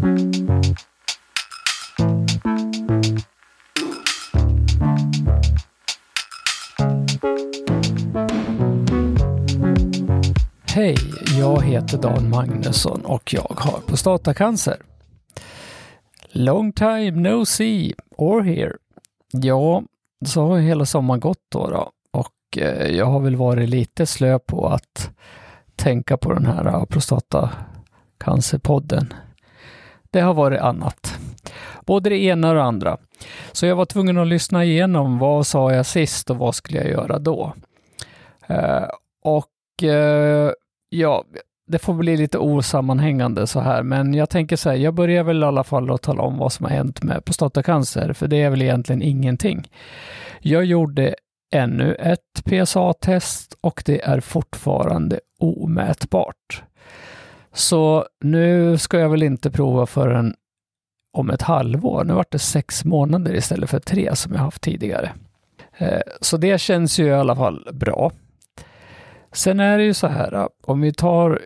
Hej, jag heter Dan Magnusson och jag har prostatacancer. Long time no see or here. Ja, så har hela sommaren gått då, då. och eh, jag har väl varit lite slö på att tänka på den här eh, prostatacancerpodden. Det har varit annat. Både det ena och det andra. Så jag var tvungen att lyssna igenom vad sa jag sist och vad skulle jag göra då? Eh, och eh, ja, det får bli lite osammanhängande så här, men jag tänker så här, jag börjar väl i alla fall att tala om vad som har hänt med prostatacancer, för det är väl egentligen ingenting. Jag gjorde ännu ett PSA-test och det är fortfarande omätbart. Så nu ska jag väl inte prova förrän om ett halvår. Nu vart det sex månader istället för tre som jag haft tidigare. Eh, så det känns ju i alla fall bra. Sen är det ju så här, eh, om vi tar,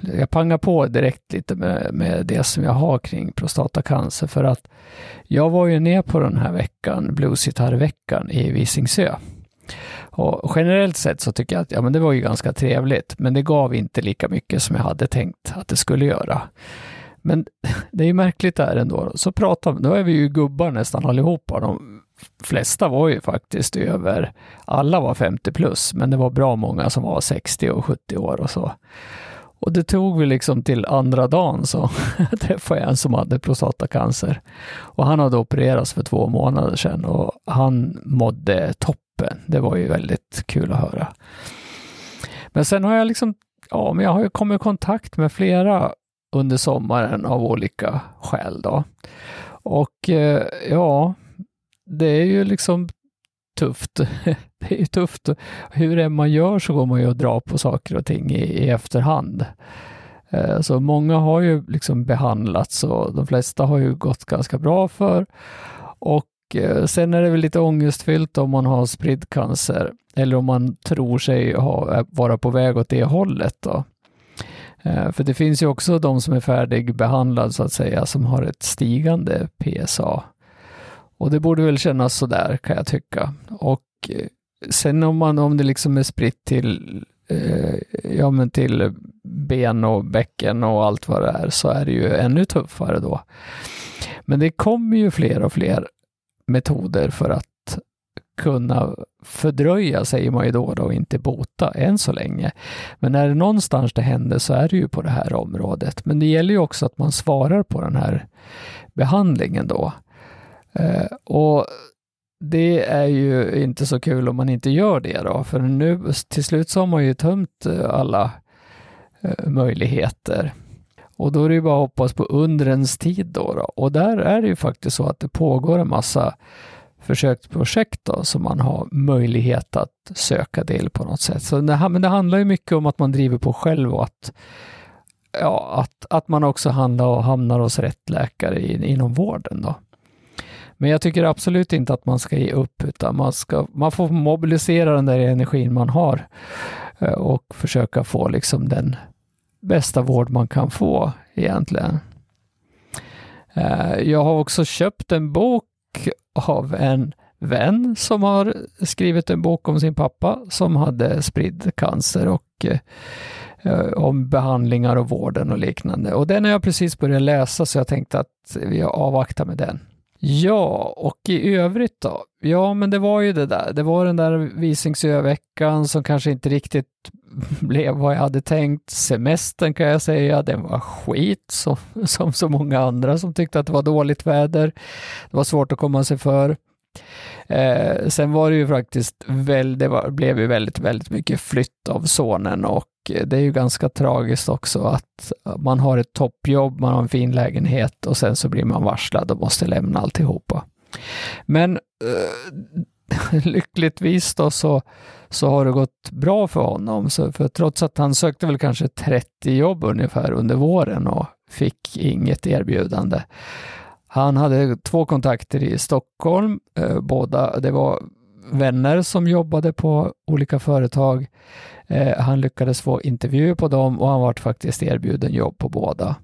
jag pangar på direkt lite med, med det som jag har kring prostatacancer för att jag var ju ner på den här veckan, bluesgitarrveckan i Visingsö. Och generellt sett så tycker jag att ja, men det var ju ganska trevligt, men det gav inte lika mycket som jag hade tänkt att det skulle göra. Men det är ju märkligt där ändå. Så pratar då är vi ju gubbar nästan allihopa. De flesta var ju faktiskt över, alla var 50 plus, men det var bra många som var 60 och 70 år och så. Och det tog vi liksom till andra dagen så träffade jag en som hade prostatacancer. Och han hade opererats för två månader sedan och han mådde toppen. Det var ju väldigt kul att höra. Men sen har jag liksom, ja, men jag har ju kommit i kontakt med flera under sommaren av olika skäl då. Och eh, ja, det är ju liksom tufft. Det är ju tufft. Hur än man gör så går man ju och drar på saker och ting i, i efterhand. Eh, så många har ju liksom behandlats och de flesta har ju gått ganska bra för. Och Eh, sen är det väl lite ångestfyllt om man har spridd cancer eller om man tror sig ha, eh, vara på väg åt det hållet. Då. Eh, för det finns ju också de som är färdigbehandlade så att säga, som har ett stigande PSA. Och det borde väl kännas sådär kan jag tycka. Och sen om, man, om det liksom är spritt till, eh, ja, men till ben och bäcken och allt vad det är så är det ju ännu tuffare då. Men det kommer ju fler och fler metoder för att kunna fördröja, säger man ju då, då och inte bota än så länge. Men när det någonstans det händer så är det ju på det här området. Men det gäller ju också att man svarar på den här behandlingen då. Eh, och det är ju inte så kul om man inte gör det då, för nu till slut så har man ju tömt alla eh, möjligheter. Och då är det ju bara att hoppas på undrens tid då, då. Och där är det ju faktiskt så att det pågår en massa försöksprojekt då, som man har möjlighet att söka del på något sätt. Så det, men det handlar ju mycket om att man driver på själv och att, ja, att, att man också handlar och hamnar hos rätt läkare in, inom vården. Då. Men jag tycker absolut inte att man ska ge upp, utan man, ska, man får mobilisera den där energin man har eh, och försöka få liksom den bästa vård man kan få egentligen. Eh, jag har också köpt en bok av en vän som har skrivit en bok om sin pappa som hade spridd cancer och eh, om behandlingar och vården och liknande. Och den har jag precis börjat läsa så jag tänkte att vi avvaktar med den. Ja, och i övrigt då? Ja, men det var ju det där. Det var den där Visingsöveckan som kanske inte riktigt blev vad jag hade tänkt. Semestern kan jag säga, den var skit som, som så många andra som tyckte att det var dåligt väder. Det var svårt att komma sig för. Eh, sen var det ju faktiskt väl, det var, blev ju väldigt, väldigt mycket flytt av sonen och det är ju ganska tragiskt också att man har ett toppjobb, man har en fin lägenhet och sen så blir man varslad och måste lämna alltihopa. Men eh, lyckligtvis då så, så har det gått bra för honom. Så för trots att han sökte väl kanske 30 jobb ungefär under våren och fick inget erbjudande. Han hade två kontakter i Stockholm, eh, båda, det var vänner som jobbade på olika företag. Eh, han lyckades få intervju på dem och han vart faktiskt erbjuden jobb på båda.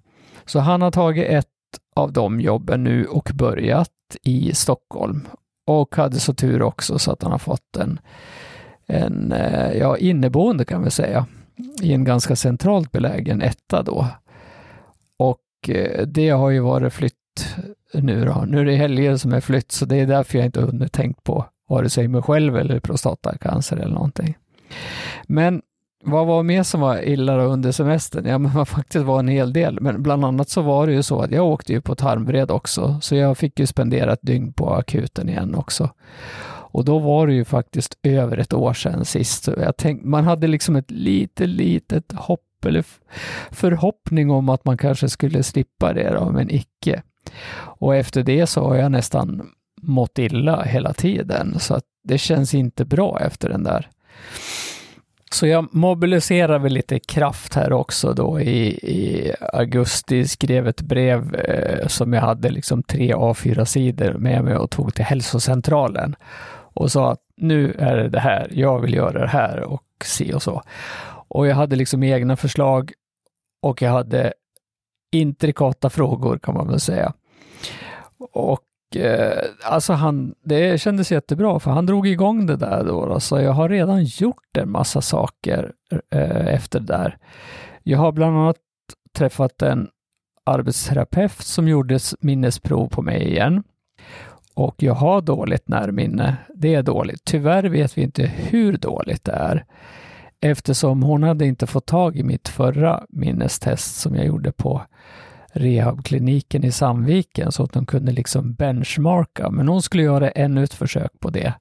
Så han har tagit ett av de jobben nu och börjat i Stockholm. Och hade så tur också så att han har fått en, en eh, ja, inneboende kan vi säga, i en ganska centralt belägen etta då. Och eh, det har ju varit flytt nu då. Nu är det helger som är flytt, så det är därför jag inte hunnit tänkt på vare sig mig själv eller prostatacancer eller någonting. Men vad var mer som var illa under semestern? Ja, men det faktiskt var en hel del. Men bland annat så var det ju så att jag åkte ju på tarmvred också, så jag fick ju spendera ett dygn på akuten igen också. Och då var det ju faktiskt över ett år sedan sist. Så jag tänkte, man hade liksom ett litet, litet hopp eller förhoppning om att man kanske skulle slippa det då, men icke. Och efter det så har jag nästan mått illa hela tiden, så att det känns inte bra efter den där. Så jag mobiliserar väl lite kraft här också då i, i augusti, skrev ett brev eh, som jag hade liksom tre A4-sidor med mig och tog till hälsocentralen och sa att nu är det det här, jag vill göra det här och si och så. Och jag hade liksom egna förslag och jag hade intrikata frågor kan man väl säga. Och eh, alltså han, det kändes jättebra för han drog igång det där då, då så jag har redan gjort en massa saker eh, efter det där. Jag har bland annat träffat en arbetsterapeut som gjorde minnesprov på mig igen. Och jag har dåligt närminne. Det är dåligt. Tyvärr vet vi inte hur dåligt det är eftersom hon hade inte fått tag i mitt förra minnestest som jag gjorde på rehabkliniken i Sandviken så att de kunde liksom benchmarka. Men hon skulle göra ännu ett försök på det.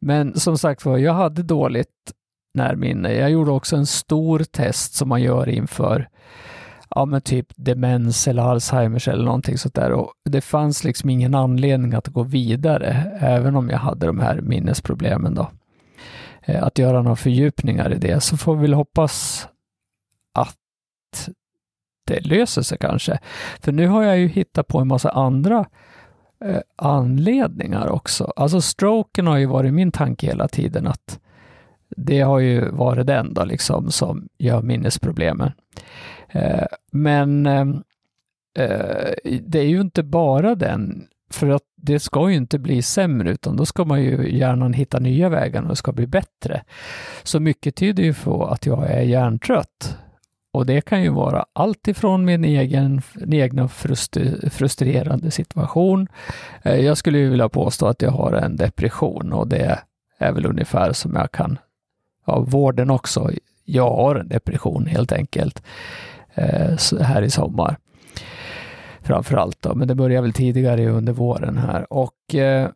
Men som sagt var, jag hade dåligt närminne. Jag gjorde också en stor test som man gör inför ja, men typ demens eller Alzheimers eller någonting sånt där. Och det fanns liksom ingen anledning att gå vidare, även om jag hade de här minnesproblemen då. Eh, att göra några fördjupningar i det, så får vi väl hoppas att det löser sig kanske. För nu har jag ju hittat på en massa andra eh, anledningar också. Alltså stroken har ju varit min tanke hela tiden att det har ju varit den då liksom som gör minnesproblemen. Eh, men eh, eh det är ju inte bara den, för att det ska ju inte bli sämre, utan då ska man ju gärna hitta nya vägar och det ska bli bättre. Så mycket tyder ju på att jag är hjärntrött. Och det kan ju vara allt ifrån min egen, min egna frustrerande situation. Eh, jag skulle ju vilja påstå att jag har en depression och det är väl ungefär som jag kan, ja, vården också. Jag har en depression helt enkelt eh, här i sommar. Framförallt då, men det börjar väl tidigare under våren här och eh,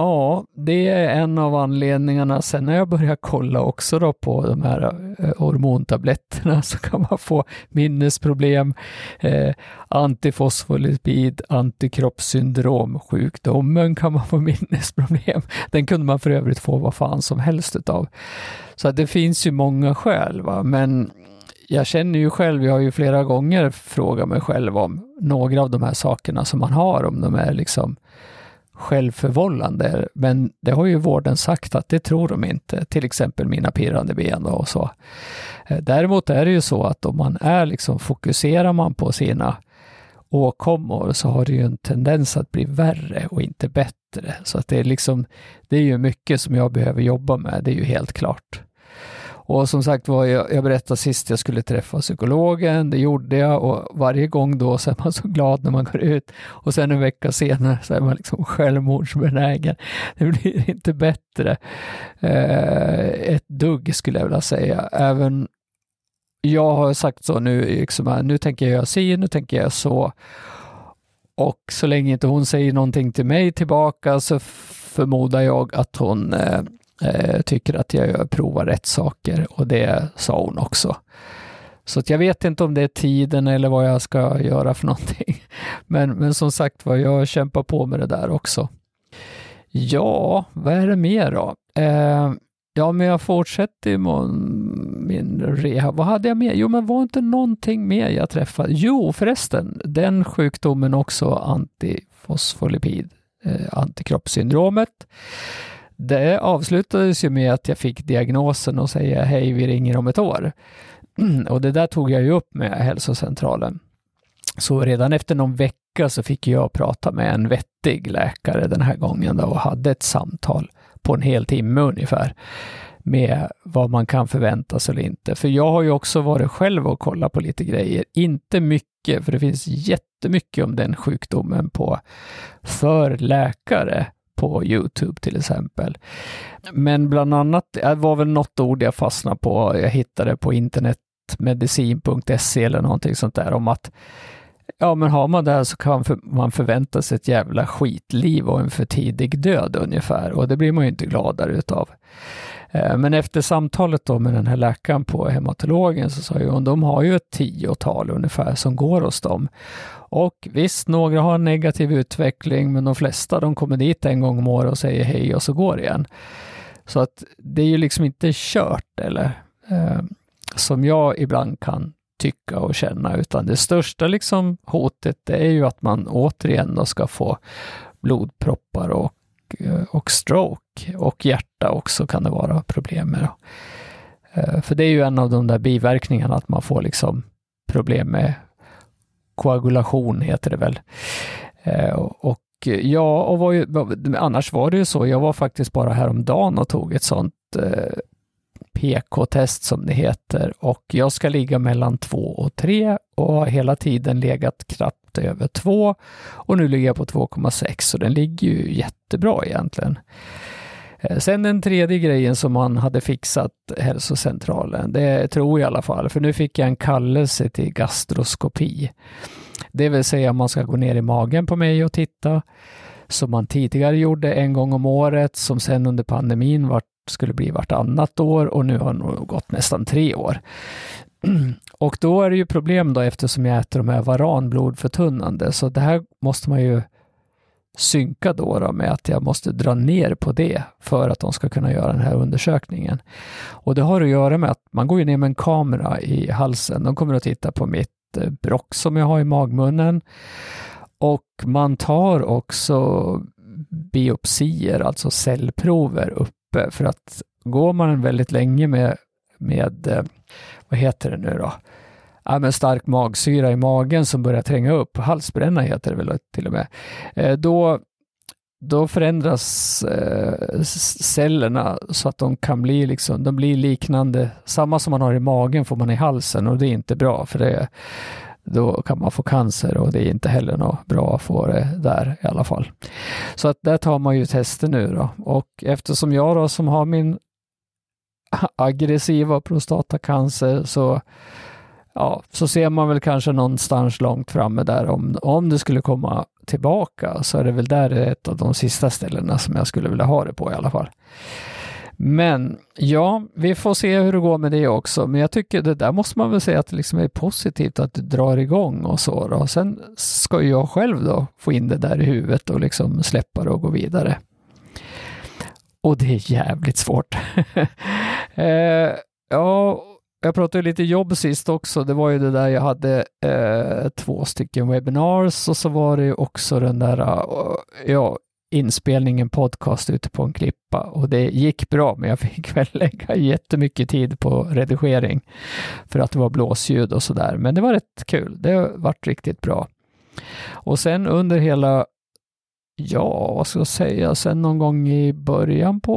Ja, det är en av anledningarna. Sen när jag börjar kolla också då på de här eh, hormontabletterna så kan man få minnesproblem, eh, antifosfolipid, antikroppssyndrom, sjukdomen kan man få minnesproblem. Den kunde man för övrigt få vad fan som helst utav. Så det finns ju många skäl, va? men jag känner ju själv, jag har ju flera gånger frågat mig själv om några av de här sakerna som man har, om de är liksom självförvållande. Men det har ju vården sagt att det tror de inte, till exempel mina pirrande ben och så. Eh, däremot är det ju så att om man är liksom, fokuserar man på sina åkommor så har det ju en tendens att bli värre och inte bättre. Så att det är liksom, det är ju mycket som jag behöver jobba med, det är ju helt klart. Och som sagt var, jag, jag berättade sist jag skulle träffa psykologen, det gjorde jag och varje gång då så är man så glad när man går ut och sen en vecka senare så är man liksom självmordsbenägen. Det blir inte bättre. Eh, ett dugg skulle jag vilja säga. Även jag har sagt så nu, liksom, nu tänker jag göra si, nu tänker jag så. Och så länge inte hon säger någonting till mig tillbaka så förmodar jag att hon eh, eh, tycker att jag provar rätt saker och det sa hon också. Så jag vet inte om det är tiden eller vad jag ska göra för någonting. Men, men som sagt var, jag kämpar på med det där också. Ja, vad är det mer då? Eh, ja, men jag fortsätter min rehab. Vad hade jag mer? Jo, men var inte någonting mer jag träffade? Jo, förresten, den sjukdomen också, antifosfolipid, eh, antikroppssyndromet. Det avslutades ju med att jag fick diagnosen och säga hej, vi ringer om ett år. Och det där tog jag ju upp med hälsocentralen. Så redan efter någon vecka så fick jag prata med en vettig läkare den här gången då och hade ett samtal på en hel timme ungefär med vad man kan förvänta sig eller inte. För jag har ju också varit själv och kollat på lite grejer. Inte mycket, för det finns jättemycket om den sjukdomen på för läkare på Youtube till exempel. Men bland annat, det var väl något ord jag fastnade på, jag hittade på internetmedicin.se eller någonting sånt där om att Ja, men har man det här så kan man förvänta sig ett jävla skitliv och en för tidig död ungefär och det blir man ju inte gladare utav. Eh, men efter samtalet då med den här läkaren på hematologen så sa ju hon, de har ju ett tiotal ungefär som går hos dem. Och visst, några har en negativ utveckling, men de flesta de kommer dit en gång om året och säger hej och så går det igen. Så att det är ju liksom inte kört eller eh, som jag ibland kan tycka och känna, utan det största liksom hotet är ju att man återigen då ska få blodproppar och, Eh, och stroke och hjärta också kan det vara problem med. Eh, för det är ju en av de där biverkningarna att man får liksom problem med koagulation heter det väl. Eh, och ja, och var ju, annars var det ju så, jag var faktiskt bara häromdagen och tog ett sånt PK-test som det heter och jag ska ligga mellan 2 och 3 och har hela tiden legat knappt över 2 och nu ligger jag på 2,6 så den ligger ju jättebra egentligen. Eh, sen den tredje grejen som man hade fixat hälsocentralen, det tror jag i alla fall, för nu fick jag en kallelse till gastroskopi. Det vill säga man ska gå ner i magen på mig och titta som man tidigare gjorde en gång om året, som sen under pandemin var skulle bli vartannat år och nu har det nog gått nästan tre år. Och då är det ju problem då eftersom jag äter de här varan blodförtunnande, så det här måste man ju synka då, då med att jag måste dra ner på det för att de ska kunna göra den här undersökningen. Och det har att göra med att man går ju ner med en kamera i halsen. De kommer att titta på mitt eh, brock som jag har i magmunnen och man tar också biopsier, alltså cellprover upp uppe eh, för att går man väldigt länge med, med eh, vad heter det nu då? Ja, med stark magsyra i magen som börjar tränga upp, halsbränna heter det väl till och med, eh, då, då förändras cellerna så att de kan bli liksom, de blir liknande, samma som man har i magen får man i halsen och det är inte bra för det då kan man få cancer och det är inte heller något bra att få det där i alla fall. Så att där tar man ju tester nu då och eftersom jag då som har min aggressiva prostatacancer så ja, så ser man väl kanske någonstans långt framme där om, om det skulle komma tillbaka så är det väl där ett av de sista ställena som jag skulle vilja ha det på i alla fall. Men ja, vi får se hur det går med det också. Men jag tycker det där måste man väl säga att det liksom är positivt att det drar igång och så. Då. Sen ska jag själv då få in det där i huvudet och liksom släppa det och gå vidare. Och det är jävligt svårt. eh, ja, jag pratade lite jobb sist också. Det var ju det där jag hade eh, två stycken webinars och så var det ju också den där, eh, ja, inspelningen podcast ute på en klippa och det gick bra, men jag fick väl lägga jättemycket tid på redigering för att det var blåsljud och sådär. Men det var rätt kul. Det vart riktigt bra. Och sen under hela, ja, vad ska jag säga, sen någon gång i början på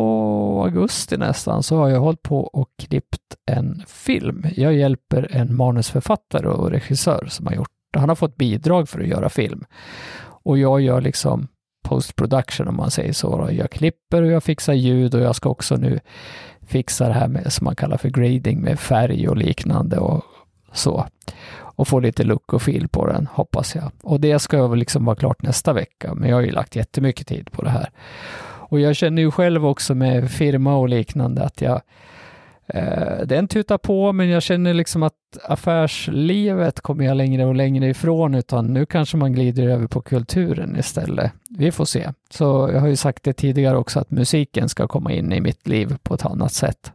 augusti nästan så har jag hållit på och klippt en film. Jag hjälper en manusförfattare och regissör som har gjort, han har fått bidrag för att göra film. Och jag gör liksom post production om man säger så. Jag klipper och jag fixar ljud och jag ska också nu fixa det här med, som man kallar för grading med färg och liknande och så. Och få lite look och feel på den, hoppas jag. Och det ska jag väl liksom vara klart nästa vecka, men jag har ju lagt jättemycket tid på det här. Och jag känner ju själv också med firma och liknande att jag Eh, den tutar på, men jag känner liksom att affärslivet kommer jag längre och längre ifrån, utan nu kanske man glider över på kulturen istället. Vi får se. Så jag har ju sagt det tidigare också att musiken ska komma in i mitt liv på ett annat sätt.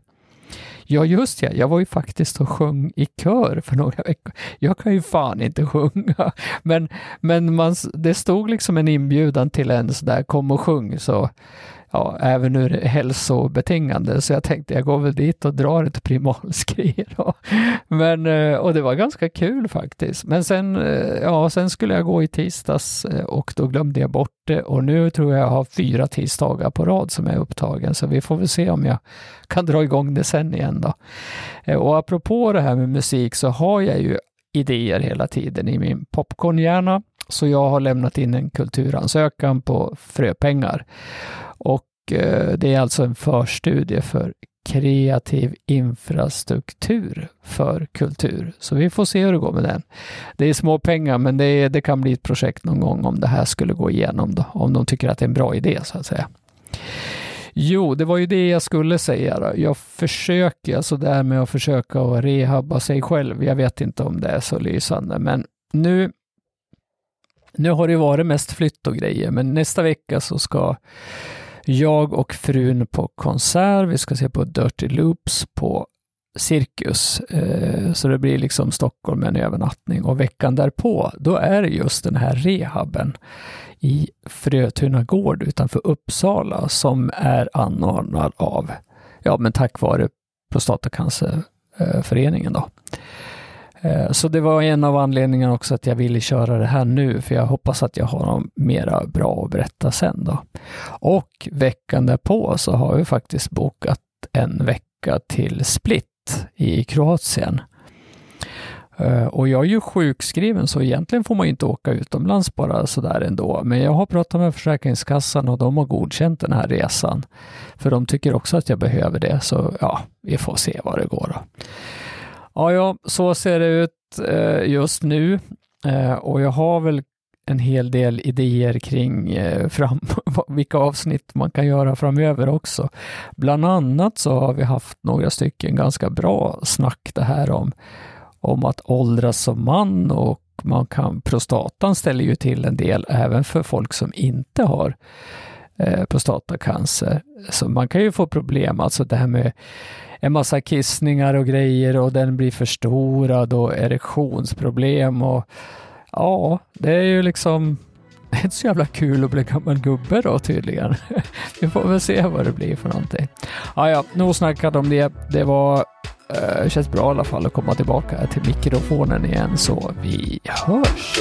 Ja, just ja, jag var ju faktiskt och sjöng i kör för några veckor. Jag kan ju fan inte sjunga, men, men man, det stod liksom en inbjudan till en sådär, kom och sjung, så ja, även ur hälsobetingande. Så jag tänkte jag går väl dit och drar ett primalskrier. Men, eh, och det var ganska kul faktiskt. Men sen, eh, ja, sen skulle jag gå i tisdags eh, och då glömde jag bort det. Och nu tror jag jag har fyra tisdagar på rad som är upptagen. Så vi får väl se om jag kan dra igång det sen igen då. Och apropå det här med musik så har jag ju idéer hela tiden i min popcornhjärna. Så jag har lämnat in en kulturansökan på Fröpengar. Och eh, det är alltså en förstudie för kreativ infrastruktur för kultur. Så vi får se hur det går med den. Det är små pengar, men det, det kan bli ett projekt någon gång om det här skulle gå igenom då, om de tycker att det är en bra idé så att säga. Jo, det var ju det jag skulle säga. Då. Jag försöker, alltså det här med att försöka att rehabba sig själv. Jag vet inte om det är så lysande, men nu, nu har det varit mest flytt och grejer, men nästa vecka så ska jag och frun på konsert. Vi ska se på Dirty Loops på Cirkus. Eh, så det blir liksom Stockholm med en övernattning och veckan därpå, då är det just den här rehaben i Frötuna gård utanför Uppsala som är anordnad av, ja men tack vare Prostatacancerföreningen då. Eh, så det var en av anledningarna också att jag ville köra det här nu, för jag hoppas att jag har något mera bra att berätta sen då. Och veckan därpå så har vi faktiskt bokat en vecka till Split i Kroatien. Eh, och jag är ju sjukskriven så egentligen får man inte åka utomlands bara sådär ändå. Men jag har pratat med Försäkringskassan och de har godkänt den här resan. För de tycker också att jag behöver det. Så ja, vi får se vad det går. Då. Ja, ja, så ser det ut eh, just nu. Eh, och jag har väl en hel del idéer kring eh, fram, vilka avsnitt man kan göra framöver också. Bland annat så har vi haft några stycken ganska bra snack det här om om att åldras som man och man kan, prostatan ställer ju till en del även för folk som inte har eh, prostatacancer. Så man kan ju få problem, alltså det här med en massa kissningar och grejer och den blir förstorad och erektionsproblem och ja, det är ju liksom det är inte så jävla kul att bli gammal gubbe då tydligen. Vi får väl se vad det blir för någonting. Ja, ja, nog snackat om det. Det var eh, det känns bra i alla fall att komma tillbaka till mikrofonen igen, så vi hörs!